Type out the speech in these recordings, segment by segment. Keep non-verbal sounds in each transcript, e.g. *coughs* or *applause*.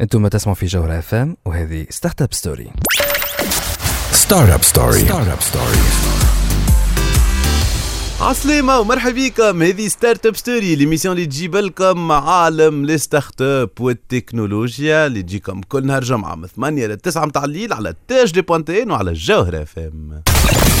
أنتم تسمعوا في جوهرة FM وهذه Startup Story Startup Story Start up Story عسلامة ومرحبا بكم هذه Startup Story l'émission اللي تجيب لكم عالم les startups والتكنولوجيا اللي تجيكم كل نهار جمعة من 8 ل 9 متاع الليل على تاج دي بوانتين وعلى الجوهرة FM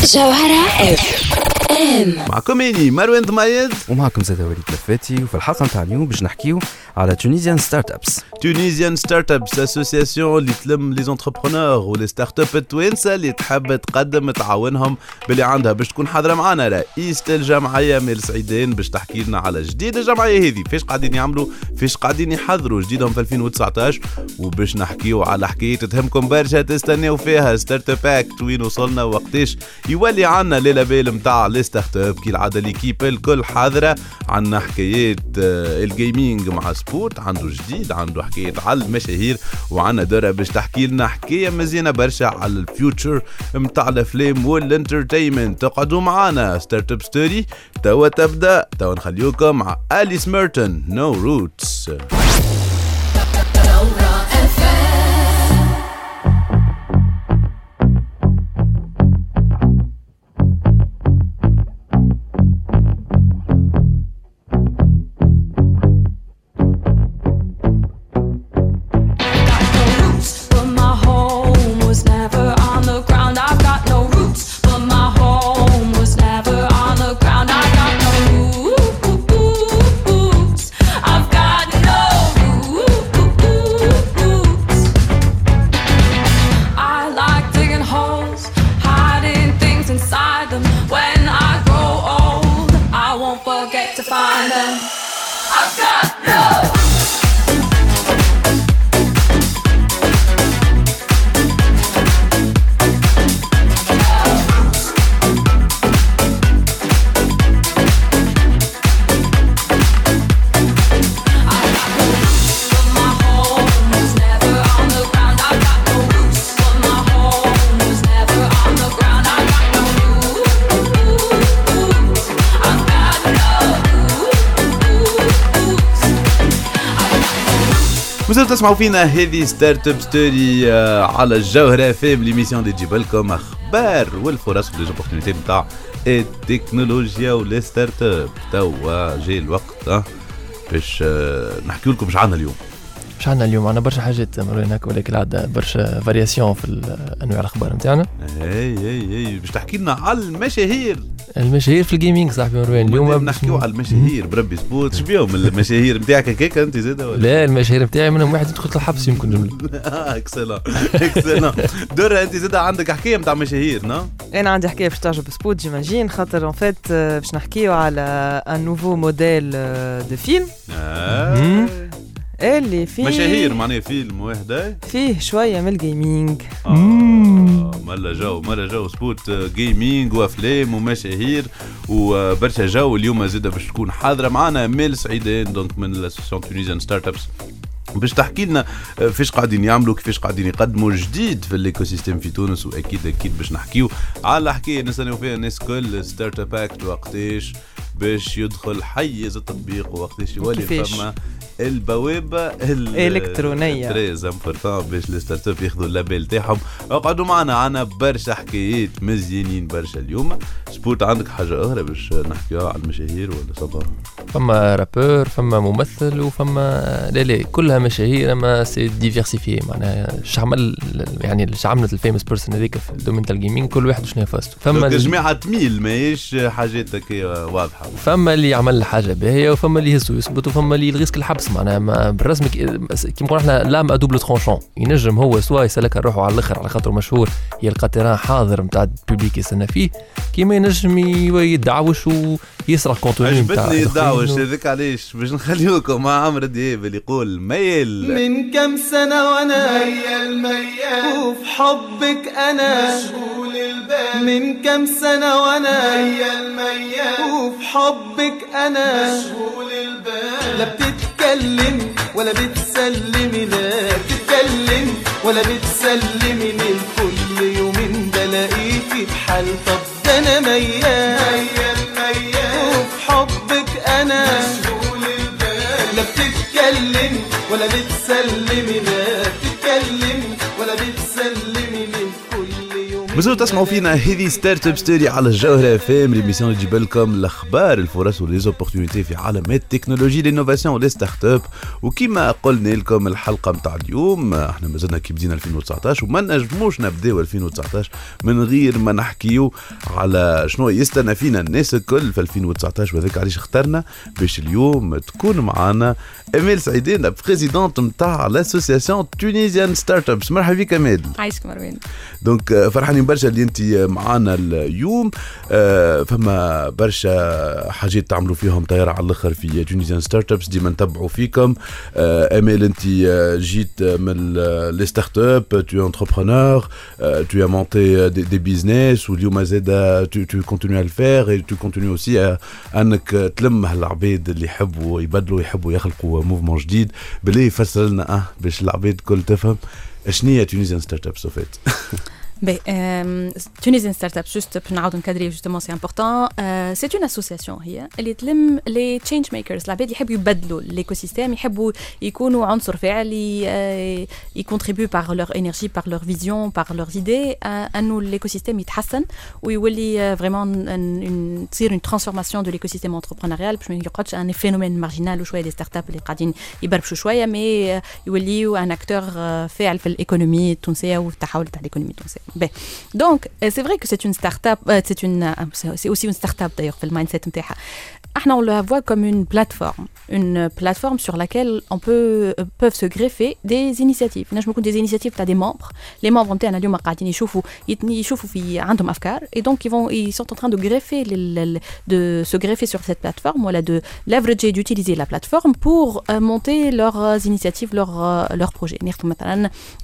جوهرة FM معكم اني مروان ضمايد ومعكم زاد وليد لفاتي وفي الحلقة نتاع اليوم باش نحكيو على Tunisian Startups Tunisian Startups association اللي تلم les entrepreneurs و les startups التوانسه اللي تحب تقدم تعاونهم باللي عندها باش تكون حاضرة معنا رئيسة الجمعية مير سعيدان باش تحكي لنا على جديد الجمعية هذه. فاش قاعدين يعملوا فاش قاعدين يحضروا. جديدهم في 2019 وباش نحكيو على حكاية تهمكم برشا تستناو فيها. Startup Act وين وصلنا وقتاش؟ يولي عنا le label متاع les startups كي العادة l'équipe الكل حاضرة عندنا حكايات آه، ال gaming مع سبوت عنده جديد عنده حكايه على المشاهير وعندنا دورة باش تحكي لنا حكاية مزيانة برشا على ال future متاع الأفلام وال entertainment تقعدوا معنا Startup Story توا تبدأ توا نخليوكم مع اليس ميرتون No Roots مازلتوا تسمعوا فينا هذه Startup Story آه، على الجوهره اف ام l'émission اللي تجيب لكم أخبار والفرص و les opportunités نتاع التكنولوجيا و les startups. توا جاي الوقت آه، باش آه، نحكي لكم إيش عندنا اليوم. مش عندنا اليوم؟ عندنا برشا حاجات مروان هكا ولكن عندنا برشا variation في أنواع الأخبار نتاعنا. إي إي إي باش تحكي لنا على المشاهير. المشاهير في ال gaming صاحبي مروان اليوم نحكيو على المشاهير بربي سبوت. إيش بيهم؟ المشاهير نتاعك هكاك أنت زاد ولا؟ لا المشاهير نتاعي منهم واحد يدخل الحبس يمكن جملة. *laughs* excellent excellent دورة أنت زاد عندك حكاية نتاع مشاهير non؟ أنا عندي حكاية باش تعجب سبوت j'imagine. خاطر en fait باش نحكيو على un nouveau modèle de film آه. اللي فيه مشاهير معناها فيلم واحد أي؟ فيه شوية من ال gaming آه ملا جو ملا جو سبوت آه، gaming وأفلام ومشاهير وبرشا جو اليوم زاد باش تكون حاضرة معنا امال سعيدان donc من l'association Tunisian Startups باش تحكي لنا آه، فيش قاعدين يعملوا كيفاش قاعدين يقدموا جديد في ال écosystème في تونس وأكيد أكيد باش نحكيو على حكايه نستناو فيها الناس كل Startup Act وقتاش باش يدخل حيز التطبيق وقتاش يولي؟ فما البوابة ال- إلكترونية. très important باش les startups ياخذوا ال label تاعهم. اقعدوا معنا عنا برشا حكايات مزيانين برشا اليوم. سبوت عندك حاجة أخرى باش نحكيوها على المشاهير ولا صباح فما رابور فما ممثل وفما لا لا كلها مشاهير أما سي ديفيرسيفي معناها شعمل يعني اش عملت الفيمس بيرسون هذيك في الدومين تاع الجيمنج كل واحد شنو فاستو فما دونك ال- جماعة تميل ماهيش حاجات هكا واضحة. فما اللي يعمل حاجة باهية وفما اللي يهزو يثبت وفما اللي يلغيسك الحبس معناها ما بالرسم كي- كيما نقولوا إحنا l'arme à double tranchant. ينجم هو سوا يسلك روحه على الآخر على خاطر مشهور يلقى terrain حاضر نتاع ال public يستنى فيه. كيما ينجم يدعوش ويسرق contenu نتاع عجبتني الآخرين. هذاك علاش؟ باش نخليوكم مع عمرو دياب اللي يقول ميال. من كم سنة وأنا ميال ميال وفي حبك أنا. مشغول البال. من كم سنة وأنا ميال ميال وفي حبك أنا. مشغول البال. لا بتتكلم بتتكلمي ولا بتسلمي لا تتكلم ولا بتسلمي للكل يومين ده لقيتي بحال طب ده أنا ميال. ميال وفي حبك أنا. مشغول البال. لا بتتكلم ولا بتسلمي لا تتكلم ولا بتسلمي للكل مازالوا تسمعوا فينا هذه Startup Story على الجوهرة اف ام l'émission اللي تجيب لكم الاخبار الفرص و les opportunités في عالم ال technologie l'innovation و les startups وكيما قلنا لكم الحلقة نتاع اليوم إحنا مازلنا كي بدينا 2019 وما نجموش نبداو 2019 من غير ما نحكيو على شنو يستنى فينا الناس الكل في 2019 وهذاك علاش اخترنا باش اليوم تكون معنا امال سعيدين présidente نتاع l'association Tunisian Startups مرحبا بك امال عايشك مروان. donc فرحانين برشا اللي انت معانا اليوم. آه، فما برشا حاجات تعملوا فيهم طيارة على الآخر في Tunisian Startups ديما نتبعوا فيكم. آه، امال انت آه، جيت من لي ستارت اب تو انتربرونور تو monté دي, بيزنس واليوم زاد تو تو كونتينيو à le faire tu continues آه، انك تلم هالعباد اللي يحبوا يبدلوا يحبوا يخلقوا موفمون جديد. بالله يفسر لنا آه باش العباد الكل تفهم. شنو هي تونيزيان ستارت اب سوفيت Ben, euh, Tunisian Startup, juste pour nous encadrer, justement, c'est important. Euh, c'est une association هي اللي تلم les change makers العباد يحبوا يبدلوا l'écosystème يحبوا يكونوا عنصر فعلي euh, ils contribuent par leur énergie par leur vision par leurs idées euh, انه l'écosystème يتحسن ويولي euh, vraiment une, une, تصير une transformation de l'écosystème entrepreneurial باش ما يقعدش ان phénomène marginal وشويه دي ستارت اب اللي قاعدين يبربشوا شويه مي يوليوا ان اكتور فاعل في الايكونومي التونسيه والتحول تاع الايكونومي التونسيه Ben, donc, euh, c'est vrai que c'est une start-up, euh, c'est euh, c'est aussi une start-up d'ailleurs, le mindset Ahna, on la voit comme une plateforme, une plateforme sur laquelle on peut, euh, peuvent se greffer des initiatives. Je me des initiatives, tu as des membres. Les membres, tu as et donc ils, vont, ils sont en train de, greffer, de se greffer sur cette plateforme, voilà, de leverager d'utiliser la plateforme pour euh, monter leurs euh, initiatives, leurs, euh, leurs projets.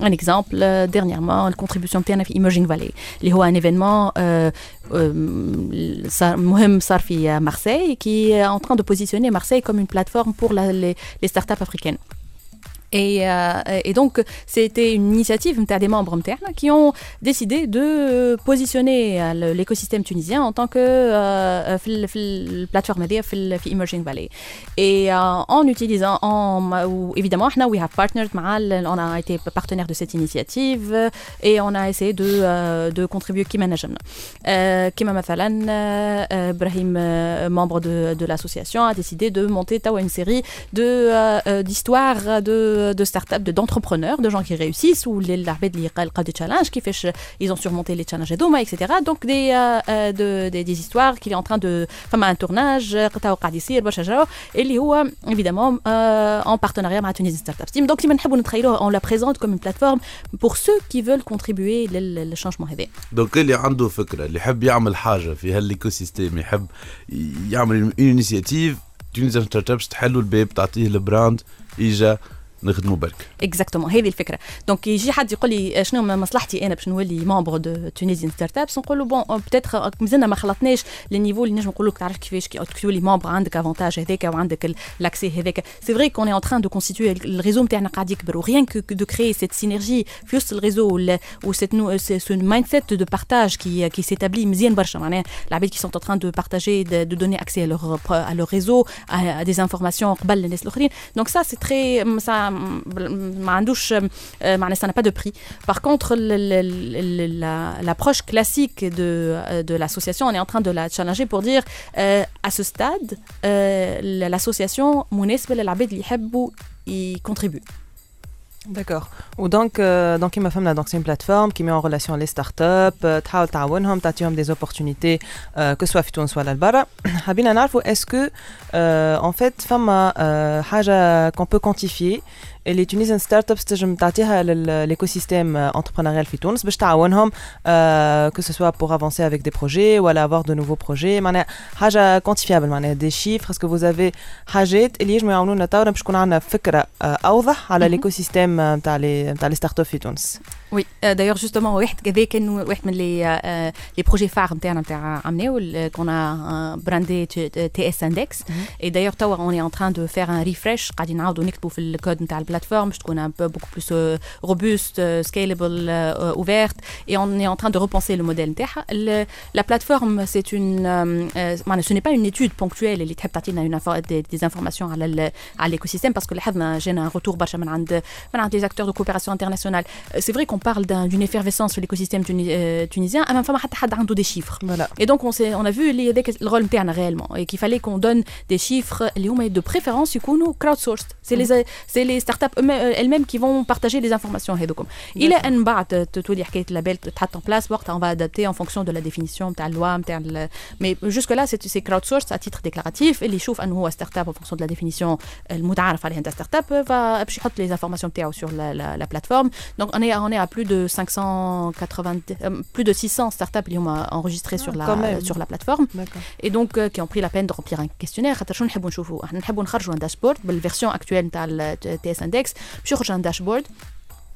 Un exemple, euh, dernièrement, la contribution de Imaging Valley. Il y a un événement euh, euh, Mohem Sarfi à Marseille, qui est en train de positionner Marseille comme une plateforme pour les, les startups africaines. Euh, et, donc, c'était une initiative des membres qui ont décidé de positionner euh, l'écosystème tunisien en tant que euh, euh plateforme Emerging Valley. Et en utilisant, évidemment, on a été partenaire de cette initiative et on a essayé de, de contribuer qui management. Kima Mathalan, Ibrahim, membre de, l'association, a décidé de monter une série d'histoires de, d'histoires de de start-up, de- d'entrepreneurs, de gens qui réussissent ou les العباد اللي يلقاو des challenges كيفاش ils ont surmonté les challenges هذوما etc. Donc des euh, euh, de, des, des histoires qu'il est en train de فما un tournage توا قاعد يصير برشا جو اللي هو évidemment euh, en partenariat مع Tunisian Startup Team. Donc ديما نحبوا نتخيلوها on la présente comme une plateforme pour ceux qui veulent contribuer لل- للchangement هذا. دونك اللي عنده فكره اللي يحب يعمل حاجه في هالايكو سيستيم يحب يعمل انيسياتيف تونيزيان ستارت ابس تحلوا الباب تعطيه البراند اجا نخدموا برك اكزاكتومون هذه الفكره دونك يجي حد يقول لي شنو مصلحتي انا باش نولي ممبر دو تونيزيان ستارت ابس نقول له بون بتاتر مازلنا ما خلطناش للنيفو اللي نجم نقول لك تعرف كيفاش كي تولي ممبر عندك افونتاج هذاك وعندك لاكسي هذاك سي فري كون ان تران دو كونستيتوي الريزو نتاعنا قاعد يكبر وريان كو دو كري سيت سينرجي في وسط الريزو و سيت نو سو مايند سيت دو بارتاج كي كي سيتابلي مزيان برشا معناها العباد كي سونت ان تران دو بارتاجي دو دوني اكسي à leur à leur réseau à, à des informations قبل الناس الاخرين دونك ça c'est très ça ça euh, euh, n'a pas de prix. Par contre, l'approche classique euh, de, l'association, on est en train de la challenger pour dire à ce stade, l'association, Mounesbel et y contribue. D'accord. Donc, euh, donc ma femme là, donc c'est une plateforme qui met en relation les startups, euh, des opportunités, euh, que ce soit Fitoun soit l'Albara. *coughs* Habina est-ce que, euh, en fait, femme a euh, qu'on peut quantifier اللي تونيزيان ستارت ابس تنجم تعطيها للإيكوسيستيم انتربرونيال في تونس باش تعاونهم soit pour avancer avec des projets ou aller avoir de nouveaux projets معناها حاجة كونتيفيابل معناها chiffres est-ce que vous avez حاجات اللي يجمعوا يعاونونا توا باش يكون عندنا فكرة آه، أوضح على Mhm. الإيكوسيستيم نتاع لي نتاع لي ستارت اب في تونس Oui, euh, d'ailleurs justement واحد كذا كان واحد من لي لي بروجي فار نتاعنا نتاع عملناو كون ا براندي تي اس اندكس اي دايوغ توا اون اي ان تران دو فير ان ريفريش قاعدين نعاودوا نكتبوا في الكود نتاع البلاتفورم باش تكون ان بو بوكو بلوس روبوست سكيلبل اوفيرت اي اون اي ان تران دو ريبونسي لو موديل نتاعها لا بلاتفورم سي اون معناها سو ني با اون ايتود بونكتويل اللي تحب تعطينا اون دي انفورماسيون على ال على l'écosystème parce que لاحظنا جينا روتور برشا من عند من عند les acteurs de coopération internationale. Euh, C'est vrai qu'on qu'on parle d'un- d'une effervescence sur l'écosystème tuni- euh, tunisien, à même fois, حتى حد عنده des chiffres. Voilà. Et donc, on, s'est- on a vu اللي هذاك le rôle نتاعنا réellement et qu'il fallait qu'on donne des chiffres اللي هما de préférence يكونوا crowdsourced. C'est les c'est les startups eux- elles-mêmes qui vont partager les informations هذوكم. إلى أن بعد تولي حكاية اللابel تحط en place وقتها on va adapter en fonction de la définition نتاع اللوا نتاع ال- mais jusque là c'est c'est crowdsourced à titre déclaratif اللي يشوف أنه هو startup en fonction de la définition المتعارف عليها نتاع startup va باش يحط les informations نتاعو sur la, la, la plateforme. Donc on est on est plus de 580, euh, plus de 600 startups qui ont euh, enregistré ah, sur, la, sur la plateforme. Et donc, euh, qui ont pris la peine de remplir un questionnaire. Nous voulons voir. Un dashboard. La version actuelle de TS Index, sur un dashboard.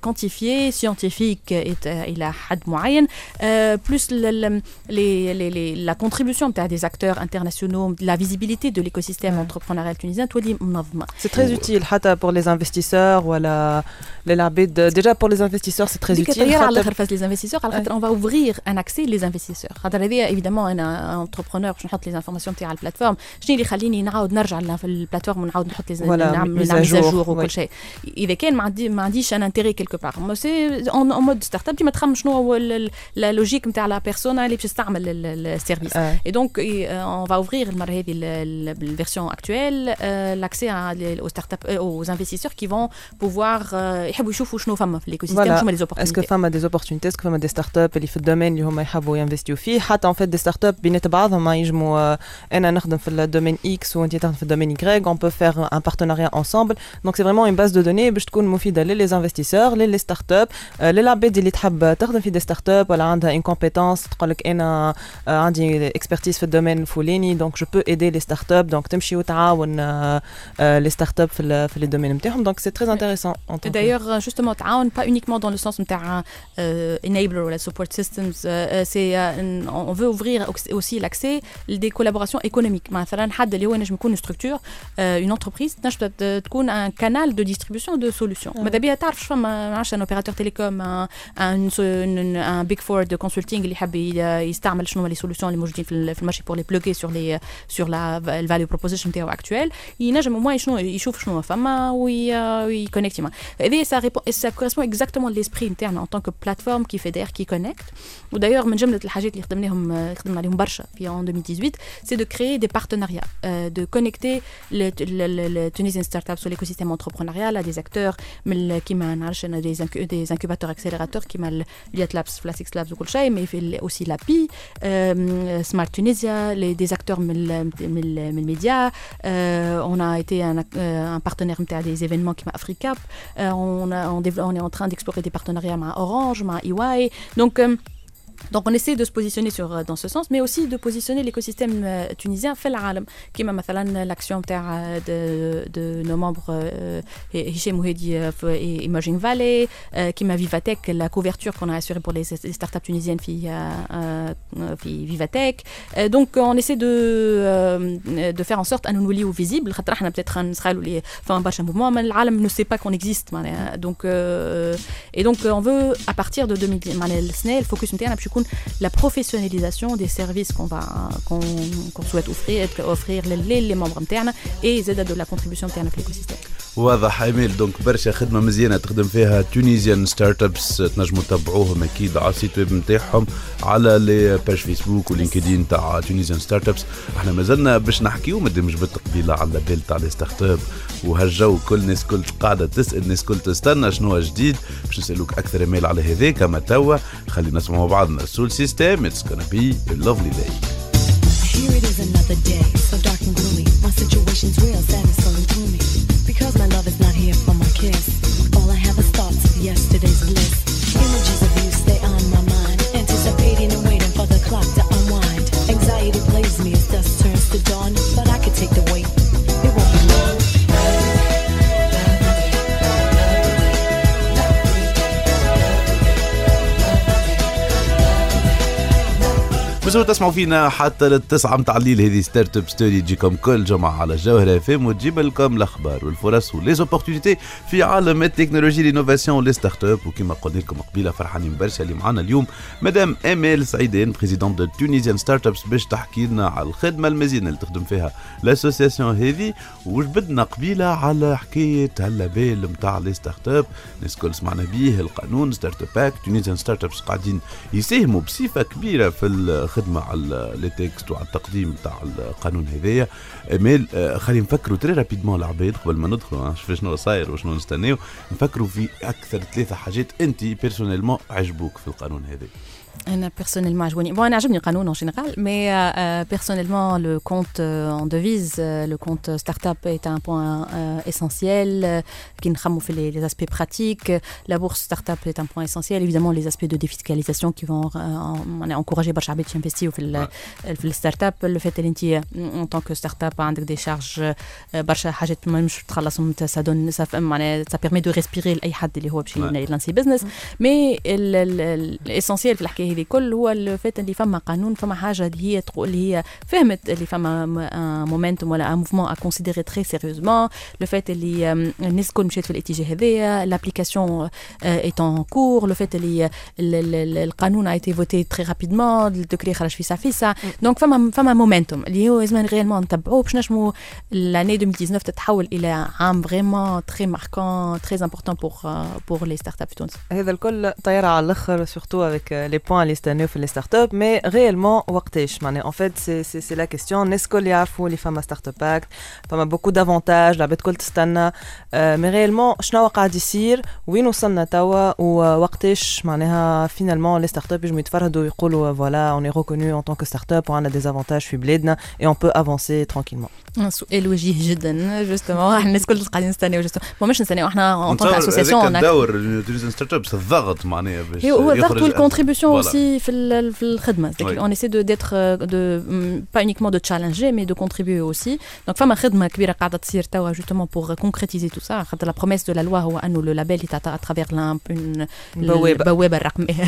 quantifiées scientifiques et الى حد معين plus le- le- les- les- les- la contribution نتاع des acteurs internationaux la visibilité de l'écosystème entrepreneurial tunisien تولي منظمه C'est très utile حتى pour les investisseurs ولا للعباد déjà pour les investisseurs c'est très ديك utile الطياره على خاطر- الاخر فاز لي انفستيسور على خاطر اون فا اوفرير ان اكسي لي انفستيسور خاطر هذه ايفيدامون انا انتربرونور باش نحط لي انفورماسيون تاع البلاتفورم شنو اللي يخليني نعاود نرجع ل- في البلاتفورم ونعاود نحط لي Voilà, نعمل mise à نعمل jour, ميزاجور oui. وكل شيء اذا كان ما عندي ما عنديش ان انتيري كيلكو بار سي اون مود ستارت اب ديما تخمم شنو هو لا لوجيك نتاع لا بيرسونا اللي باش تستعمل ال- ال- السيرفيس آه. Et donc, et, euh, on va ouvrir المرة هذه ال- ال- الversion actuelle euh, l'accès à- les- aux startups, euh, aux investisseurs qui vont pouvoir euh, يحبوا يشوفوا شنو فما في l'écosystème Voilà. شنو هما les اسكو opportunités. فما دي opportunités اسكو فما دي ستارت اب اللي في الدومين اللي هما يحبوا ينفستيو فيه حتى ان فيت دي ستارت اب بينات بعضهم ما ينجموا آه، انا نخدم في الدومين اكس وانت تخدم في الدومين Y on peut faire un partenariat ensemble donc c'est vraiment une base de données باش تكون مفيده للي انفستيسور للي ستارت اب للعباد اللي تحب تخدم في دي ستارت اب ولا عندها une compétence تقول لك انا آه، عندي اكسبرتيز في الدومين الفلاني دونك جو بو ايدي لي ستارت اب دونك تمشي وتعاون لي ستارت اب في ال- في لي دومين نتاعهم دونك سي تري انتريسون Et D'ailleurs, justement, تعاون pas uniquement dans le sens où tu as euh, enabler ou la support systems, euh, euh, c'est euh, on veut ouvrir au- aussi l'accès des collaborations économiques. مثلا حد اللي هو نجم يكون une structure, euh, une entreprise تنجم ت- تكون un canal de distribution de solutions. ماذا بيها تعرف شو فما ما عرفتش un opérateur télécom, un, un, un, un big four de consulting اللي يحب ي- يستعمل شنو هما les solutions اللي موجودين في ال- في المارشي pour les plugger sur les sur la le value proposition نتاعو actuel ينجم au moins شنو يشوف شنو فما وي- ويكونكتي معاه هذه ça répond ça correspond exactement à l'esprit نتاعنا en tant que plateforme qui fédère qui connecte ودايوغ من جمله الحاجات اللي خدمناهم اللي خدمنا عليهم برشا في en 2018 c'est de créer des partenariats euh, de connecter le, le, le, le Tunisian startup sur l'écosystème entrepreneurial à des acteurs من ال- كيما نعرفش انا des, incu- des incubateurs accélérateurs كيما ال- Liat Labs Flasix Labs وكل شيء mais في ال- aussi l'API euh, Smart Tunisia les, des acteurs من ال- من ال- من الميديا euh, on a été un, ac- euh, un partenaire نتاع des événements كيما Africap euh, on, a, on, développe- on est en train d'explorer des partenariats مع Orange مع EY donc euh, donc on essaie de se positionner sur, euh, dans ce sens, mais aussi de positionner l'écosystème euh, tunisien fait l'alam, qui est l'action euh, de, de nos membres Hichem Mouhedi et Emerging Valley, qui m'a Vivatech, la couverture qu'on a assurée pour les, startups tunisiennes Vivatech. Donc on essaie de, de faire en sorte à nous lier au visible. Peut-être un un mouvement, mais l'alam ne sait pas qu'on existe. Donc, et donc on veut, à partir de 2000, le focus interne, la professionnalisation des services qu'on souhaite offrir offrir les, membres internes et ils aident de la contribution interne à l'écosystème. واضح أمال. donc برشا خدمة مزيانة تخدم فيها Tunisian Startups تنجموا تتبعوهم أكيد على ال site web نتاعهم على les pages Facebook و LinkedIn تاع Tunisian Startups إحنا مازلنا باش نحكيو مادامش بالتقبيله على ال label تاع les startups وهالجو كل الناس كل قاعدة تسأل الناس كل تستنى شنو جديد. باش نسألوك أكثر أمال على هذاك أما توا خلينا نسمعوا بعضنا. Soul System it's be a lovely day. Here it is another day, so dark and gloomy. My situation's real, sad and slowly through kiss. All I have is thoughts of yesterday's bliss. مازالوا تسمعوا فينا حتى للتسعة متاع الليل. هذه Startup Story تجيكم كل جمعة على الجوهرة اف ام وتجيب لكم الأخبار والفرص و les opportunités في عالم ال technologie l'innovation و les startups وكما قلنا لكم قبيلة فرحانين برشا اللي معنا اليوم مدام امال سعيدين présidente de Tunisian Startups باش تحكي لنا على الخدمة المزيانه اللي تخدم فيها l'association هذه. وجبدنا قبيلة على حكاية هال label نتاع les startups الناس الكل سمعنا به القانون Startup Act Tunisian Startups قاعدين يساهموا بصفة كبيرة في الخدمه على لي وعلى التقديم تاع القانون هذايا. امال آه، خلينا نفكروا très rapidement العباد قبل ما ندخلوا نشوف شنو صاير وشنو نستناو. نفكروا في أكثر ثلاثة حاجات انت personnellement عجبوك في القانون هذا أنا personnellement عجبوني bon أنا عجبني القانون en général mais euh, personnellement le compte euh, en devise euh, le compte startup est un point euh, essentiel euh, qui نخمو في les, les aspects pratiques la bourse startup est un point essentiel évidemment les aspects de défiscalisation qui vont euh, en- encourager برشا عباد باش ينفستيو في ال- في الستارت اب le fait اللي انت en tant que startup عندك des charges euh, برشا حاجات ما مش تخلصهم ça donne ça fait- معناها ça permet de respirer لاي حد اللي هو باش Ouais. يلانسي بزنس مي الاسونسيال في الحكايه هذه كل هو الفات اللي فما قانون فما حاجه اللي هي تقول اللي هي فهمت اللي فما ان مومنتوم ولا ان موفمون ا كونسيديري تري سيريوزمون لو فات اللي آم، الناس الكل مشات في الاتجاه هذايا لابليكاسيون ايت ان كور لو فات اللي ال- ال- ال- القانون ا ايتي فوتي تري رابيدمون الدكري خرج في ساعه في ساعه دونك فما فما مومنتوم اللي هو لازم ريالمون نتبعوه باش نجموا l'année 2019 تتحول الى عام فريمون تري ماركون تري امبورتون بور بور لي ستارت اب في تونس هذا الكل طايره على الاخر سورتو افيك لي بوان اللي يستناو في لي ستارت اب مي ريالمون وقتاش معناها ان فيت سي سي سي لا كيستيون الناس الكل يعرفوا اللي فما ستارت اب باك فما بوكو دافونتاج العباد الكل تستنى مي ريالمون شنو قاعد يصير وين وصلنا توا ووقتاش معناها فينالمون لي ستارت اب يجموا يتفرهدوا ويقولوا فوالا اون اي ريكونو ان طونك ستارت اب وعندنا دي افونتاج في بلادنا اي اون بو افونسي ترانكيلمون سؤال وجيه جدا جوستومون احنا الناس كل قاعدين نستناو جوستومون مش نستناو احنا ان طونك نتصور اسوسياسيون هذاك الدور تونيزيان ستارت ابس الضغط معناها باش هو الضغط يخرج والكونتريبيوشن Voilà. aussi في ال- في الخدمه Oui. on essaie de d'être euh, de mm, pas uniquement de challenger mais de contribuer aussi donc فما خدمه كبيره قاعده تصير توا justement pour concrétiser tout ça خاطر la promesse de la loi هو انه le label est à, à travers *laughs* l'un- une البوابة. البوابه الرقميه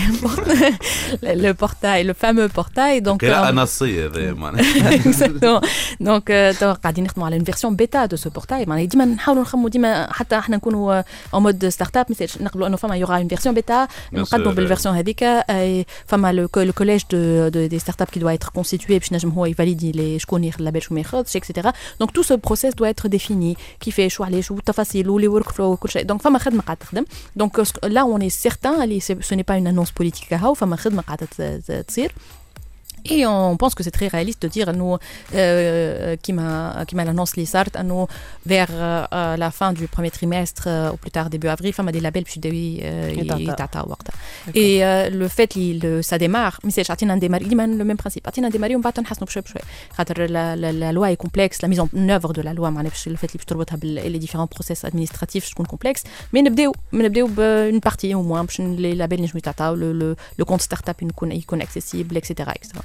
le portail le fameux portail donc كلا euh, *laughs* نصيه هذا معناها Exactement. Donc euh, توا قاعدين نخدموا على une version bêta de ce portail معناها ديما نحاولوا نخموا ديما حتى احنا نكونوا en mode ستارت اب نقبلوا انه فما يوغا une version bêta نقدموا sûr, بالفيرسيون هذيك أي فما le, le collège de, de, des startups qui doit être constitué باش نجم هو يفاليدي لي شكون ياخذ اللابel شكون ما ياخذش etc. Donc tout ce process doit être défini كيفاش وعلاش والتفاصيل ولي ورك فلو وكل شيء دونك فما خدمه قاعده تخدم دونك là on est certain اللي ce n'est pas une annonce politique هاو فما خدمه قاعده ت- ت- تصير et on pense que c'est très réaliste de dire, nous, euh, euh qui m'annonce les SART, nous, vers euh, la fin du premier trimestre, euh, ou plus tard début avril, femme des labels, puis et Et le fait, le, ça démarre, mais c'est le même principe. Un démarre, on va la, la, la loi est complexe, la mise en œuvre de la loi, le fait, les différents process administratifs sont complexes, mais on bah, une partie au moins, les labels, le, le, le compte startup, il est accessible, etc.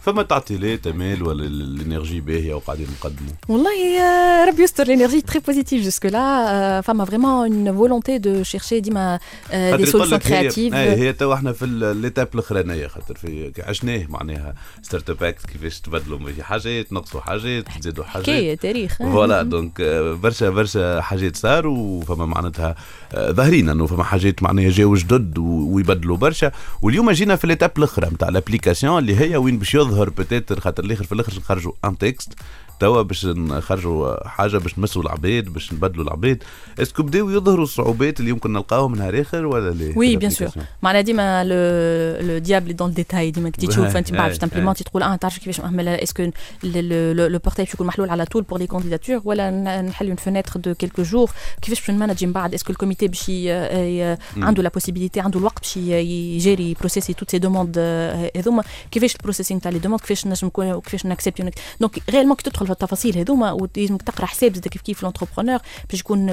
فما تعطيلات امال ولا الانرجي باهية وقاعدين نقدموا والله آه، ربي يستر positive jusque là euh, femme a vraiment une volonté de chercher ديما يقول solutions لك هي- créatives. هي, تو إحنا في ليتاب الأخرانية خاطر في عشناه معناها ستارت اب اكت كيفاش تبدلوا في حاجات نقصوا حاجات تزيدوا حاجات. حكاية تاريخ فوالا دونك آه، برشا برشا حاجات صاروا وفما معناتها آه، ظاهرين إنه فما حاجات معناها جاوا جدد ويبدلوا برشا. واليوم جينا في ليتاب الأخرى نتاع الابليكاسيون اللي هي وين باش hör bedeter hat er licher verlicher schon gar so am توا باش نخرجوا حاجة باش نمسوا العباد باش نبدلوا العباد. est-ce que بداو يظهروا الصعوبات اللي يمكن نلقاهم نهار آخر ولا لا؟ Oui, bien sûr. معناها ديما est dans le détail. ديما كي تشوف أنت *laughs* بعد باش ت implémenter تقول آه تعرف كيفاش نعمل est-ce que le portail باش يكون محلول على طول pour les candidatures ولا نحل اون فenêtre دو كيلكو جور كيفاش باش ن manager من بعد؟ est-ce que ال comité باش عنده la possibilité عنده الوقت باش ي gérer processer toutes ces demandes هذوما؟ كيفاش البروسيسينغ تاع لي دوموند كيفاش نجم كيفاش نكسبتي دونك ريالمون كي تدخل في التفاصيل هذوما ولازمك تقرأ حساب زاد كيف كيف لونتربرونور باش يكون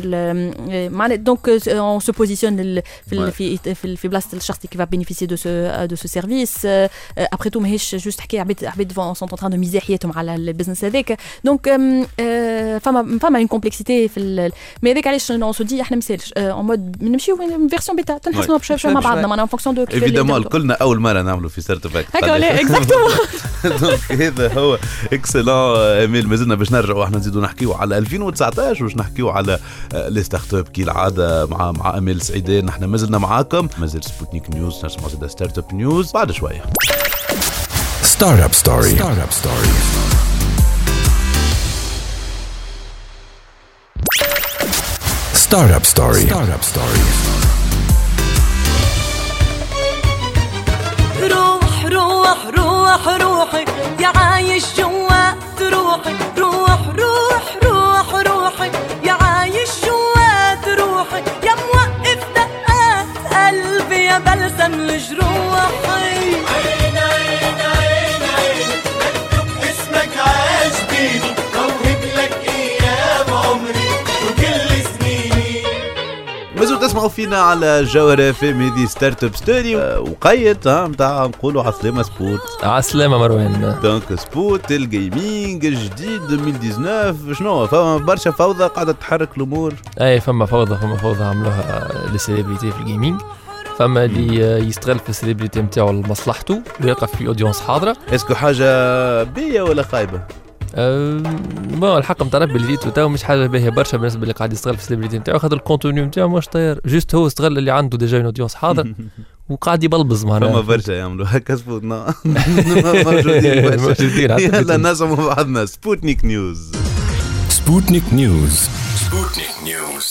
معناها دونك اون سو بوزيسيون في في في بلاصه الشخص اللي va bénéficier de ce de ce service. ابري تو ماهيش جوست حكاية عباد عباد سون ان دو ميزي حياتهم على البزنس هذاك. دونك فما فما اون كومبلكسيتي في مي هذاك علاش اون سو دي إحنا ما يسالش اون مود نمشيو version bêta تنحسنوا بشوي بشوي مع. بعضنا معناها en fonction de كيف évidemment. كلنا أول مرة نعملوا في اب هكا ولا؟ *laughs* exactement donc *laughs* هذا هو. excellent اميل مازلنا باش نرجعوا إحنا نزيدوا نحكيو على 2019 باش نحكيو على آه، les startups كي العادة مع مع اميل سعيدان نحن مازلنا معاكم مازال Sputnik News نسمعوا زاد Startup News بعد شوية Startup Story. Startup Story. Startup Story. Startup Story. روح روح روح روحي يا عايش جوات روحي روح روح روح روحي يا عايش جوات روحي يا موقف دقات قلبي يا بلسم لجروحي تسمعوا فينا على جوهرة في Midi Startup Story آه، ها نتاع نقولوا عسلامة سبوت. عسلامة مروان. donc سبوت ال gaming الجديد 2019 شنو؟ فما برشا فوضى قاعدة تحرك الأمور. أي فما فوضى فما فوضى عملوها لل célébrité في ال gaming فما اللي يستغل في ال célébrité نتاعو لمصلحته ويلقى في audience حاضرة. est-ce que حاجة بية ولا خايبة؟ ah bon الحق نتاع ربي اللي جيتو تو مش حاجة باهية برشا بالنسبة اللي قاعد يستغل في ال célébrité نتاعو خاطر ال contenu نتاعو مش طاير juste هو استغل اللي عنده déjà audience حاضر *laughs* وقاعد يبلبز فما معناها برشا يعملوا *laughs* هكا سبوت نا- *laughs* موجودين برشا. موجودين يلا. نسمعوا بعضنا Sputnik News News. Sputnik News.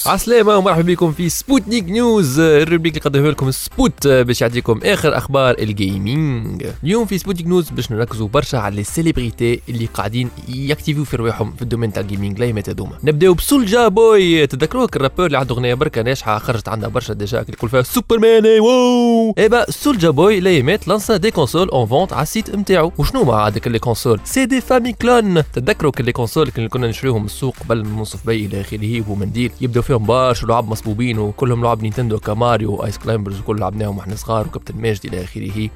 عسلامة ومرحبا بكم في Sputnik News ال rubrique اللي قدمه لكم سبوت باش يعطيكم آخر أخبار ال gaming اليوم في Sputnik News باش نركزوا برشا على ال célébrité اللي قاعدين يكتيفيو في رواحهم في ال domaine تاع ال gaming الايامات هذوما. نبداو ب Soulja Boy تذكروك ال rappeur اللي عنده أغنية بركة ناجحة خرجت عندها برشا déjà يقول فيها سوبرمان إي واو! et ben Soulja Boy الايامات lança des consoles en vente على ال site نتاعو وشنو مع هذاك les consoles c'est des Famiclones تذكروا كل les consoles اللي كنا نشريوهم السوق قبل من منصف بي إلى آخره ومنديل يبداو فيهم برشا لعب مصبوبين وكلهم لعب Nintendo ك Mario و Ice Climbers وكل لعبناهم وإحنا صغار وكابتن ماجد إلى آخره.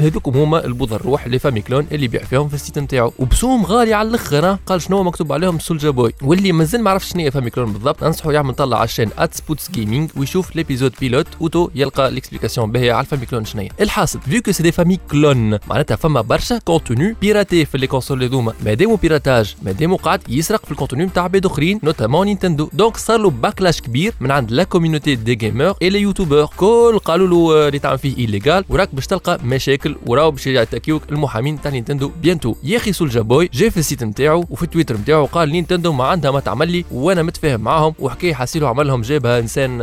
هذوكم هما البوظ الروح les Famiclones اللي يبيع فيهم في ال site نتاعو. وبسوم غالي على الأخر. قال شنو مكتوب عليهم؟ Soulja Boy. واللي مازال ما عرفش شنو هي Famiclone بالضبط أنصحه يعمل طلع على ال chaîne at Spots Gaming ويشوف l'épisode pilote وتو يلقى l'explication باهية على ال Famiclone شنو هي. الحاصل vu que c'est des Famiclones معناتها فما برشا contenu piraté في les consoles هذوما مادامو piratage مادامو قاعد يسرق في ال contenu نتاع عباد أخرين notamment Nintendo donc صار له backlash كبير من عند la communauté des gamers et les youtubeurs كل قالوا له اللي تعمل فيه illégal وراك باش تلقى مشاكل وراو باش يتاكيوك المحامين تاع Nintendo bientôt يا أخي Soulja Boy جا في ال site نتاعو وفي التويتر نتاعو قال Nintendo ما عندها ما تعمل لي وأنا متفاهم معاهم وحكي حاسيلو عملهم جابها انسان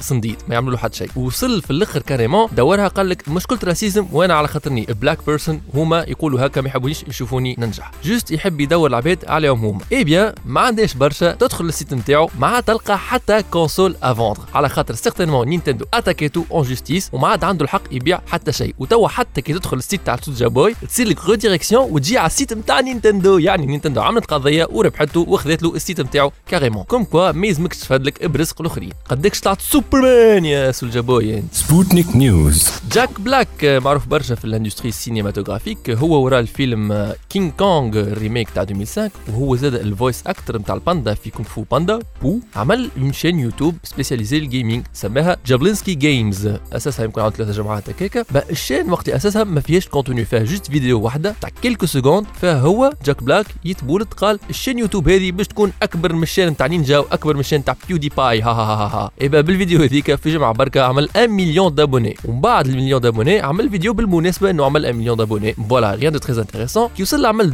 صنديد ما يعملوا له حتى شيء وصل في الآخر carrément دورها قال لك مشكله racisme وأنا على خاطرني black person هما يقولوا هكا ما يحبونيش يشوفوني ننجح juste يحب يدور العباد عليهم هما et ben ما عندهاش برشا تدخل لل site نتاعو ما تلقى حتى console à vendre على خاطر certainement Nintendo اتاكيتو en justice وما عاد عنده الحق يبيع حتى شيء. وتوا حتى كي تدخل ال site تاع Soulja Boy تصير لك redirection وتجي على ال site نتاع Nintendo. يعني Nintendo عملت قضية وربحته وأخذت له ال site نتاعو carrément comme quoi ما يلزمكش تفادلك برزق الأخرين. قدكش طلعت سوبرمان يا Soulja Boy Sputnik News. Jack Black معروف برشا في ال industrie ال cinématographique هو وراء الفيلم King Kong ال remake تاع 2005 وهو زاد ال voice actor نتاع الباندا في Kung Fu Panda بو عمل une chaîne YouTube spécialisée ال gaming سماها Jablinski Games اساسها يمكن عنده ثلاثة جماعات هكاكا بقى ال chaîne وقت اساسها ما فيهاش contenu فيها juste فيديو واحدة تاع quelques secondes فيها هو Jack Black يتبولد قال ال chaîne YouTube هذه باش تكون اكبر من ال chaîne تاع نينجا واكبر من ال chaîne تاع PewDiePie ها ها ها ها, ها. ايبا بالفيديو هذيك في جمعه بركه عمل 1 مليون d'abonnés ومن بعد المليون d'abonnés عمل فيديو بالمناسبه انه عمل 1 مليون d'abonnés voilà rien de très intéressant كي وصل عمل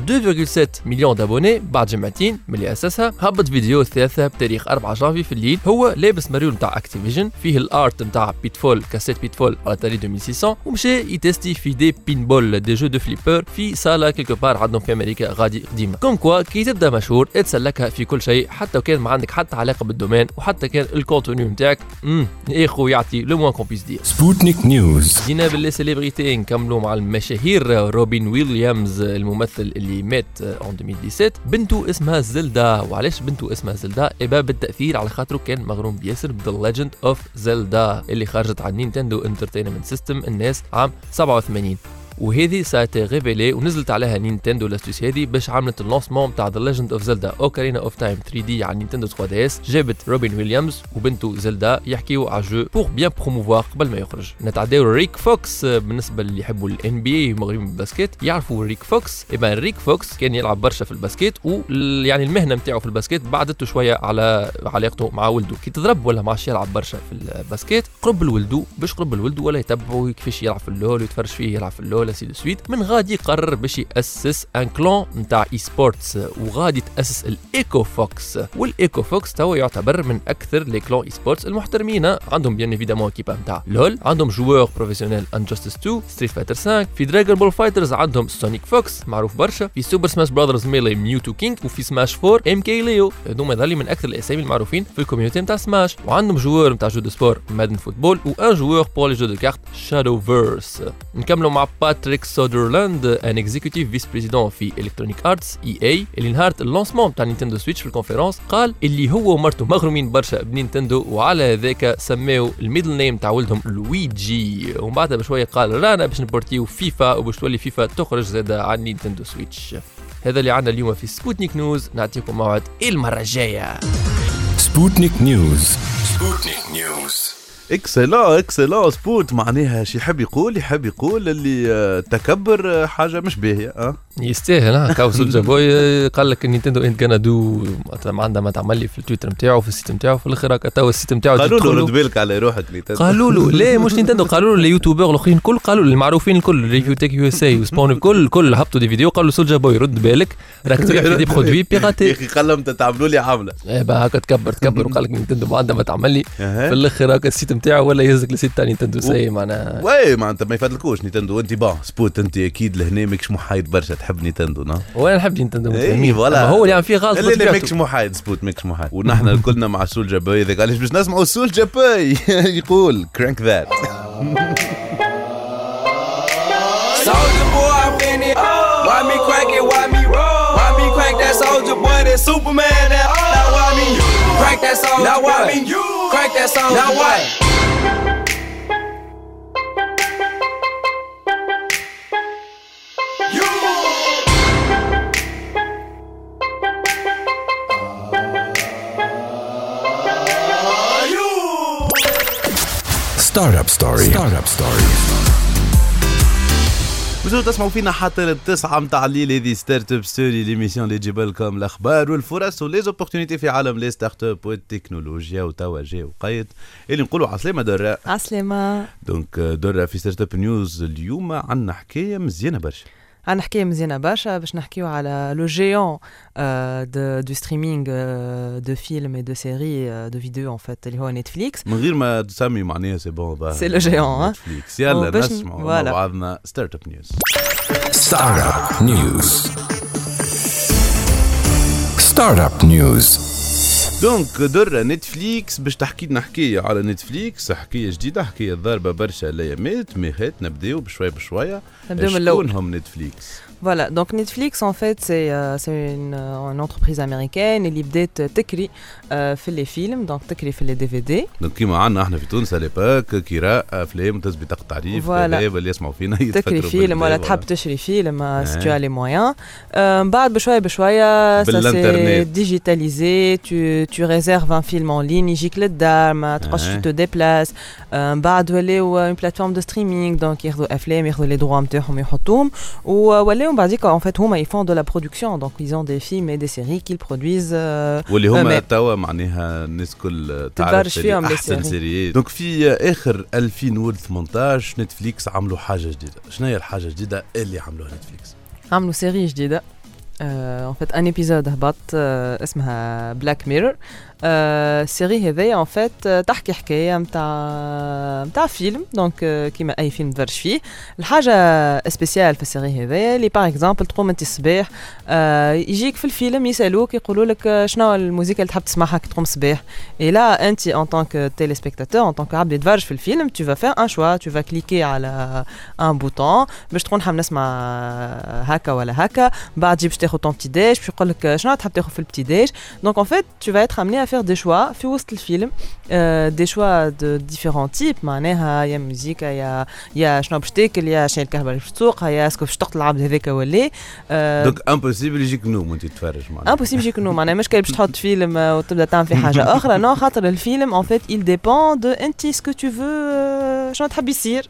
2.7 مليون d'abonnés بعد جمعتين ملي اسسها هبط فيديو الثالثه بتاريخ 4 جانفي جانفي في الليل هو لابس مريول نتاع اكتيفيجن فيه ال art نتاع بيتفول كاسيت بيتفول على أتاري 2600 ومشى يتستي في des pinballs des jeux de flipper في صاله quelque part عندهم في أمريكا غادي قديمة. comme quoi كي تبدأ مشهور اتسلكها في كل شيء حتى وكان ما عندك حتى علاقة بال domaine وحتى كان ال contenu نتاعك امم إيه خو يعطي le moins qu'on puisse dire سبوتنيك نيوز جينا بال les célébrités نكملوا مع المشاهير روبين ويليامز الممثل اللي مات en 2017 بنته اسمها زلدا. وعلاش بنته اسمها زلدا؟ eh ben بالتاثير على خاطره كان مغروم بياسر ذا ليجند اوف زلدا اللي خرجت على نينتندو انترتينمنت سيستم الناس عام 87 وهذه ساعتها révélée ونزلت عليها نينتندو l'astuce هذه باش عملت ال lancement تاع ذا ليجند اوف زلدا اوكارينا اوف تايم 3 دي على نينتندو 3 دي اس جابت روبن ويليامز وبنته زلدا يحكيو على jeu pour bien promouvoir قبل ما يخرج. نتعداو ريك فوكس بالنسبة اللي يحبوا ال NBA مغرومين بال basket يعرفوا ريك فوكس eh ben ريك فوكس كان يلعب برشا في ال basket ويعني المهنة نتاعو في ال basket بعدته شوية على علاقته مع ولده. كي تضرب ولا ما يلعب برشا في ال basket قرب لولده باش قرب لولده ولا يتبعوا كيفاش يلعب في اللول ويتفرج فيه يلعب في اللول. c'est de suite من غادي قرر باش يأسس un clan نتاع e-sports وغادي تأسس الإيكو فوكس. والإيكو فوكس توا يعتبر من أكثر les clans e-sports المحترمين. عندهم bien évidemment équipe نتاع لول عندهم joueurs professionnels انجستس 2 ستريت فايتر 5 في دراجون بول فايترز عندهم سونيك فوكس معروف برشا في سوبر سماش براذرز ميلي ميوتو كينج وفي سماش 4 ام كي ليو هذوما يظهر من أكثر الأسامي المعروفين في ال community نتاع سماش وعندهم joueurs نتاع jeux de sport مادن فوتبول و un joueur pour les jeux de cartes شادو فيرس نكملوا مع باتريك سودرلاند un executive vice-président في الكترونيك ارتس اي اي اللي نهار ال lancement تاع نينتندو سويتش في ال conférence قال اللي هو ومرته مغرومين برشا بنينتندو وعلى هذاك سماو ال middle name تاع ولدهم لويجي ومن بعدها بشويه قال رانا باش نبورتيو فيفا وباش تولي فيفا تخرج زاده على نينتندو سويتش هذا اللي عندنا اليوم في سبوتنيك نيوز نعطيكم موعد المره الجايه سبوتنيك نيوز سبوتنيك نيوز excellent excellent سبوت معناها شي يحب يقول يحب يقول اللي آه، التكبر آه، حاجة مش باهية آه. يستاهل ها كاو سولجا بوي قال لك نينتندو انت كان دو عندها تعمل لي في التويتر نتاعو في ال site نتاعو في الآخر هكا تو ال site نتاعو قالوا له رد بالك على روحك نينتندو قالوا له لا مش نينتندو قالوا له ال youtubers الأخرين الكل قالوا له المعروفين الكل ريفيو تك يو اس اي وسبون الكل الكل هبطوا des vidéos قالوا سولجا بوي رد بالك راك تبيع في des produits piratés أخي قال لهم تعملوا لي عاملة. بقى هكا تكبر تكبر وقال لك نينتندو ما عندها ما تعمل لي. في *laughs* الآخر *laughs* *laughs* هكا ال site نتاعو ولا يهزك لل site تاع نينتندو c'est معناها oui ما انت ما يفادلكوش نينتندو انت با سبوت انت أكيد لهنا ماكش محايد برشا تحب نينتندو نا وأنا نحب نينتندو إي. voilà هو اللي عم فيه غلط اللي. ماكش محايد سبوت ماكش محايد ونحن كلنا مع سول جابوي إذا قال باش نسمعوا سول جابوي *laughs* يقول crank that Soulja Boy, I'm in it. Watch me crank it? Watch me roll? Watch me crank that Soulja Boy? Then Superman. That now watch me crank that Soulja? Now watch me crank that Soulja? Now watch? start story startup story وزو تسمعوا فينا حتى للتسعة متاع الليل هذه startup story l'émission اللي تجيب لكم الأخبار والفرص و les opportunités في عالم les startups والتكنولوجيا وتوا جا وقيد اللي نقولوا عسلامة درة. عسلامة. donc درة في startup news اليوم عندنا حكاية مزيانة برشا. عندنا حكايه مزيانه برشا باش نحكيو على لو جيون دو دو ستريمينغ دو فيلم اي دو سيري دو فيديو ان فيت اللي هو نتفليكس من غير ما تسمي معناها سي بون C'est le géant, hein. نتفليكس يلا وباش ن- نسمعوا مع voilà. بعضنا ستارت اب نيوز ستارت اب نيوز ستارت اب نيوز donc درة نتفليكس باش تحكي لنا حكاية على نتفليكس حكاية جديدة حكاية ضاربة برشا الايامات mais هات نبداو بشوية بشوية نبداو من الأول. نتفليكس Voilà, donc Netflix en fait c'est euh, c'est une, euh, une entreprise américaine اللي بدات تكري euh, في لي فيلم دونك تكري في لي دي في دي دونك كيما عندنا احنا في تونس ليباك كراء افلام تسبي بطاقة تعريف فوالا. كذا اللي يسمعوا فينا *laughs* تكري يتفكروا فيلم ولا بالبداية، تحب فوالا. تشري فيلم سي tu Ouais. as les moyens Euh, من بعد بشويه بشويه ça بالإنترنت. s'est digitalisé tu tu réserves un film en ligne يجيك للدار ما تبقاش Ouais. tu te déplaces Euh, من بعد ولاو une plateforme de streaming donc ياخذوا افلام ياخذوا لي droits نتاعهم يحطوهم ولاو من بعديك en fait هما ils font de la production. Donc ils ont des films et des séries qu'ils produisent euh, واللي هما. توا معناها الناس كل تعرف فيهم أحسن séries. سيريات donc في آخر 2018 نتفليكس عملوا حاجة جديدة. شنو هي الحاجة الجديدة اللي عملوها نتفليكس؟ عملوا سيري جديدة. ان فيت ان ايبيزود هبط آه، اسمها بلاك ميرور السيري هذايا ان فيت تحكي حكايه نتاع نتاع فيلم دونك كيما اي فيلم تفرج فيه الحاجه سبيسيال في السيري هذايا اللي باغ اكزومبل تقوم انت الصباح يجيك في الفيلم يسالوك يقولوا لك شنو الموسيقى اللي تحب تسمعها كي تقوم الصباح اي لا انت ان طونك تيليسبيكتاتور ان طونك عبد يتفرج في الفيلم tu vas faire un choix tu vas cliquer على ان بوتون باش تكون حاب نسمع هكا ولا هكا بعد باش تاخذ طون بتي ديج باش يقول لك شنو تحب تاخذ في البتي ديج دونك ان فيت tu vas être amené à faire des choix في وسط الفيلم دي شوا دو ديفيرون تيب معناها يا موزيكا يا يا شنو باش تاكل يا شنو الكهرباء اللي باش تسوقها يا اسكو باش تقتل العبد هذاك ولا دونك امبوسيبل يجيك نوم وانت تتفرج معناها امبوسيبل يجيك نوم معناها مش كي باش تحط فيلم وتبدا تعمل في حاجه اخرى نو خاطر الفيلم ان فيت il dépend de انت سكو tu veux شنو تحب يصير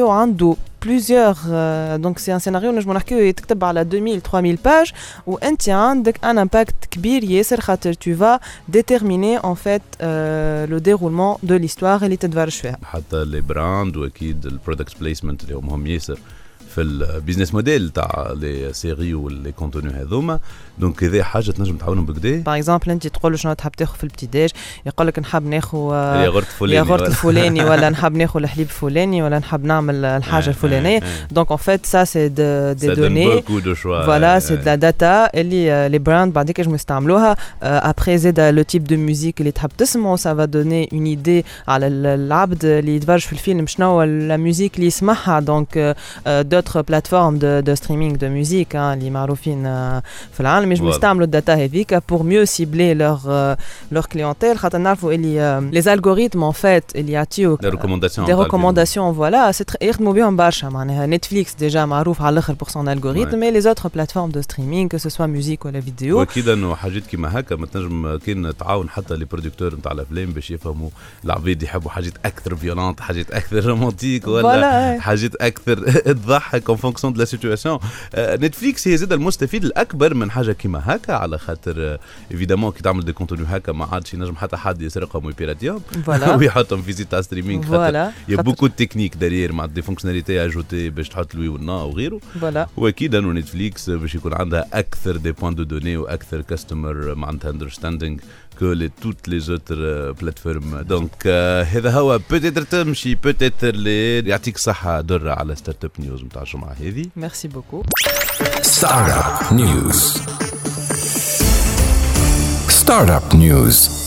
عنده plusieurs euh, donc c'est un scénario نجمو نحكيو يتكتب على 2000 3000 باج وانت عندك ان امباكت كبير ياسر خاطر tu vas déterminer en fait euh, le déroulement de l'histoire اللي تتفرج فيها حتى لي براند واكيد البرودكت بليسمنت اللي هم مهم ياسر في البيزنس موديل تاع لي سيري ولي كونتوني هذوما دونك هذه حاجه تنجم تعاونهم بكدا باغ اكزومبل انت تقول له شنو تحب تاخذ في البتي ديج يقول لك نحب ناخذ ياغورت فلاني ياغورت الفلاني ولا نحب ناخذ الحليب الفلاني ولا نحب نعمل الحاجه الفلانيه دونك اون فيت سا سي دي دوني فوالا سي دو لا داتا اللي لي براند بعديك ينجموا يستعملوها ابخي زيد لو تيب دو ميوزيك اللي تحب تسمعه سا فا دوني اون ايدي على العبد اللي يتفرج في الفيلم شنو لا ميوزيك اللي يسمعها دونك دوتر بلاتفورم دو دو ستريمينغ دو ميوزيك اللي معروفين في العالم ينجموا يستعملوا الداتا هذيك pour mieux cibler leur euh, leur clientèle خاطر نعرفوا اللي les algorithmes en fait اللي يعطيوك des recommandations des recommandations voilà c'est يخدموا بهم برشا معناها نتفليكس ديجا معروف على الاخر pour son algorithme mais les autres plateformes de streaming que ce soit musique ولا فيديو واكيد انه حاجات كيما هكا ما تنجم كان تعاون حتى لي برودكتور نتاع الافلام باش يفهموا العباد يحبوا حاجات اكثر فيولونت حاجات اكثر رومانتيك ولا حاجات اكثر تضحك *laughs* اون فونكسيون دو لا سيتواسيون نتفليكس هي زاد المستفيد الأكبر من حاجة كيما هكا على خاطر évidemment كي تعمل des contenus هكا ما عادش ينجم حتى حد يسرقهم ويبيراتيهم *laughs* ويحطهم في sites streaming voilà y a beaucoup technique derrière مع des fonctionnalités ajoutées باش تحط ال oui وال non وغيره voilà وأكيد أنه نتفليكس باش يكون عندها أكثر des points de données وأكثر customer معناتها understanding que les, toutes les autres euh, plateformes. Donc هذا هو. peut-être تمشي peut-être اللي يعطيك صحة درة على ستارت اب نيوز نتاع الجمعة هذه ميرسي بوكو Startup News. Startup News. اللي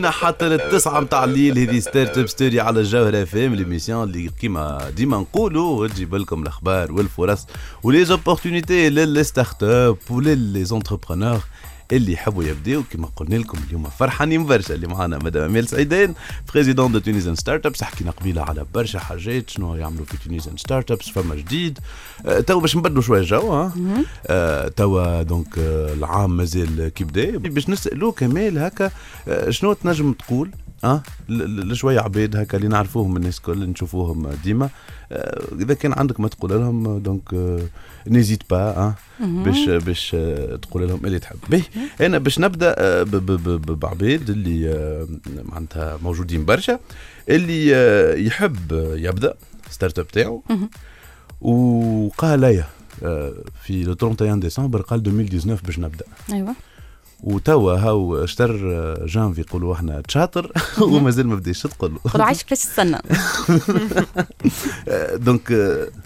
فينا حتى للتسعة متاع الليل. هذه Startup Story على الجوهرة FM l'émission اللي كيما ديما نقولوا تجيب لكم الأخبار والفرص و les opportunités ل les startups و ل les entrepreneurs اللي يحبوا يبداو كما قلنا لكم اليوم فرحانين برشا. اللي معنا مدام امال سعيدان présidente de Tunisian Startups حكينا قبيلة على برشا حاجات شنو يعملوا في Tunisian Startups فما جديد. آه، تو باش نبدلوا شوية ها. آه، توا donc آه، العام مازال كي بدا باش نسالوه كمال هكا آه، شنو تنجم تقول؟ آه لشويه عباد هكا اللي نعرفوهم الناس الكل نشوفوهم ديما. آه، إذا كان عندك ما تقول لهم آه، donc آه، n'hésite pas مهم. باش باش آه، تقول لهم اللي تحب. به أنا باش نبدأ آه، بعباد اللي آه، معناتها موجودين برشا اللي آه، يحب آه، يبدأ startup تاعو وقال لي آه، في le 31 ديسمبر قال 2019 باش نبدأ. أيوه. وتوا هاو اشتر آه، جانفي يقولوا إحنا تشاطر *laughs* ومازال ما بداش تقول. قولوا عايش كيفاش تستنى. *laughs* donc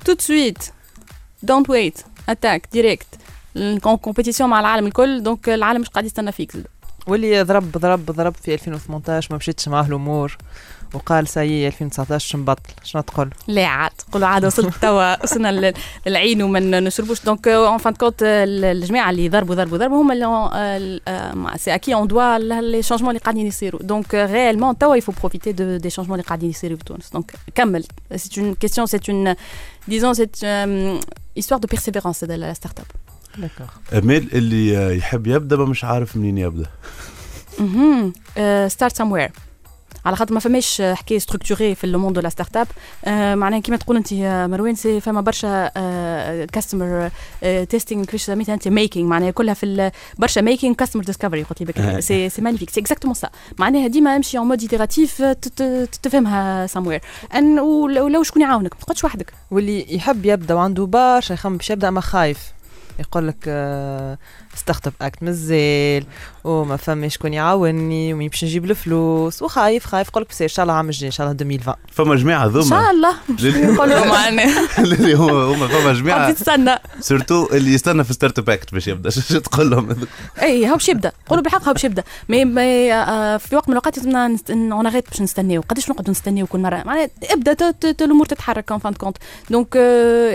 de suite. Don't wait. Attaque. Direct. ال compétition مع العالم الكل. donc العالم مش قاعد يستنى فيك. واللي ضرب ضرب ضرب في 2018 ما مشيتش معاه الأمور وقال ساي 2019 نبطل شنو تقول؟ لا عاد قولوا عاد وصلت *laughs* توا وصلنا لل- للعين وما نشربوش. دونك اون فان كونت الجماعه اللي ضربوا ضربوا ضربوا هما اللي سي اكي اون دوا لي شونجمون اللي قاعدين يصيروا دونك ريالمون توا يفو بروفيتي دو دي شونجمون اللي قاعدين يصيروا في تونس دونك كمل سي اون كيستيون سي اون ديزون سي histoire de persévérance de la start-up. امال اللي يحب يبدأ ما مش عارف منين يبدأ. مهم. ستارت سموير على خاطر ما فماش حكاية ستركتوري في الموند لا ستارت اب آه، معناها كيما تقول أنت مروان سي فما برشا كاستمر تيستينغ كيفاش سميتها أنت؟ ميكينغ معناها كلها في ال- برشا ميكينغ كاستمر ديسكفري قلت لي سي سي مانيفيك سي اكزاكتومون سا معناها ديما امشي اون مود ايتيراتيف تفهمها سموير ان ولو لو شكون يعاونك ما تقعدش وحدك. واللي يحب يبدأ وعنده برشا يخمم باش يبدأ ما خايف. يقول لك ستارت اب أكت مازال وما فما شكون يعاوني ومي باش نجيب الفلوس وخايف خايف يقول لك بس إن شاء الله عام الجاي إن شاء الله 2020 فما جماعة ذوما. إن شاء الله. *laughs* يقولوا معناها اللي هما *laughs* هما فما جماعة. حبيت تستنى. surtout اللي يستنى في Startup Act باش يبدأ. *laughs* شو تقول لهم؟ اي هاو باش يبدأ. قولوا بالحق هاو باش يبدأ. مي مي آه، في وقت من الأوقات لازمنا on arrête باش نستناو. قداش نقعدوا نستناو كل مرة؟ معناها ابدأ ت- ت- ت- الأمور تتحرك en fin de compte donc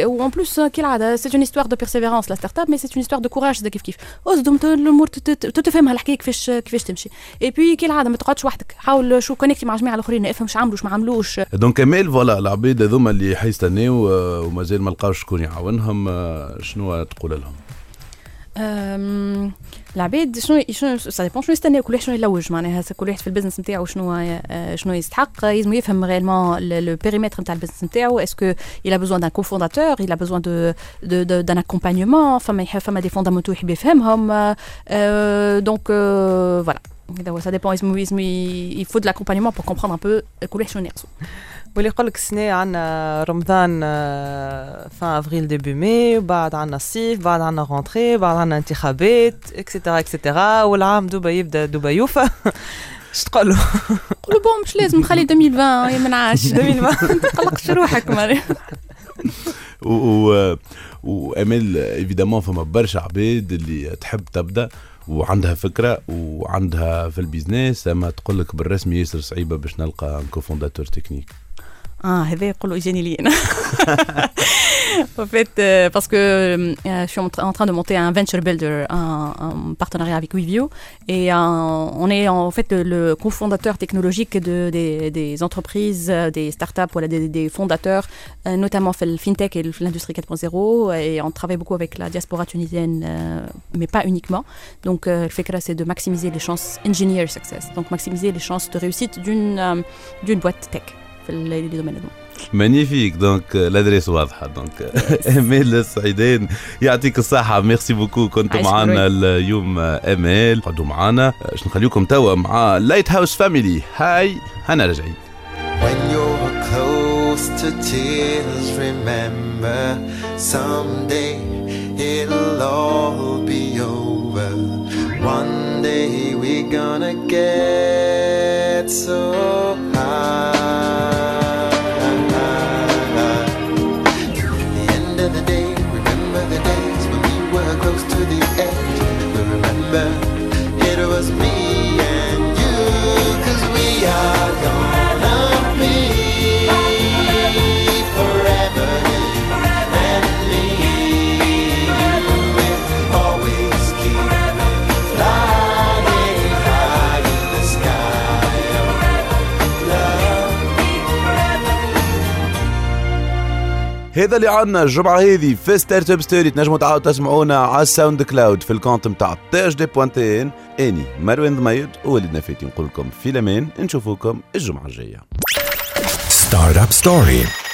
و en plus كالعاده c'est une histoire de persévérance la startup mais c'est une histoire de courage كيف كيف اصدم الأمور تفهمها الحكاية كيفاش كيفاش تمشي. اي بي كالعاده ما تقعدش وحدك حاول شو connecté مع جماعة الآخرين افهم شو عملوا شو ما عملوش. donc امال voilà العباد هذوما اللي حيستناو ومازال ما لقاوش شكون يعاونهم شنو تقول لهم العباد شنو شنو سا ديبون شنو يستناو كل واحد شنو يلوج معناها سا كل واحد في البزنس نتاعو شنو آه، شنو يستحق لازم يفهم réellement لو بيريمتر نتاع البزنس نتاعو اسكو il a besoin d'un cofondateur il a besoin de de- de- d'un accompagnement فما يح- فما دي فوندامونتو يحب يفهمهم دونك فوالا هذا هو سا ديبون لازم لازم il faut de l'accompagnement pour comprendre un peu كل واحد شنو ناقصو واللي يقول لك السنة عندنا رمضان fin avril début mai وبعد عندنا الصيف بعد عندنا rentrée بعد عندنا انتخابات et cetera et cetera والعام دوبا يبدأ دوبا يوفى. اش تقول له؟ قولوا bon مش لازم نخلي 2020 *laughs* يا منعاش 2020 *laughs* *laughs* ما تقلقش روحك معناها و و وامال évidemment فما برشا عباد اللي تحب تبدأ وعندها فكرة وعندها في ال business. أما تقول لك بالرسمي ياسر صعيبه باش نلقى cofondateur technique Ah, en *laughs* fait, euh, parce que euh, je suis en, train de monter un venture builder, un, partenariat avec WeView, et euh, on est en fait le, cofondateur technologique de, des, entreprises, des startups, des, fondateurs, notamment le fintech et l'industrie 4.0, et on travaille beaucoup avec la diaspora tunisienne, mais pas uniquement. Donc, le fait que là, c'est de maximiser les chances engineer success, donc maximiser les chances de réussite d'une d'une boîte tech. في les domaines هذوما. مانيفيك دونك الادريس واضحة. دونك امال السعيدان يعطيك الصحة. ميرسي بوكو كنتوا عايش معنا. اليوم امال قعدوا معنا. باش نخليكم توا مع لايت هاوس فاميلي هاي هنا راجعين. When you're close to tears, remember someday it'll all be over. One day we're gonna get so هذا اللي عندنا الجمعة هذه في Startup Story تنجموا تعاودوا تسمعونا على ال SoundCloud في ال compte نتاع THD point tn أني مروان ضميد ووليد نفاتي نقول لكم في الأمان. نشوفوكم الجمعة الجاية. Startup Story.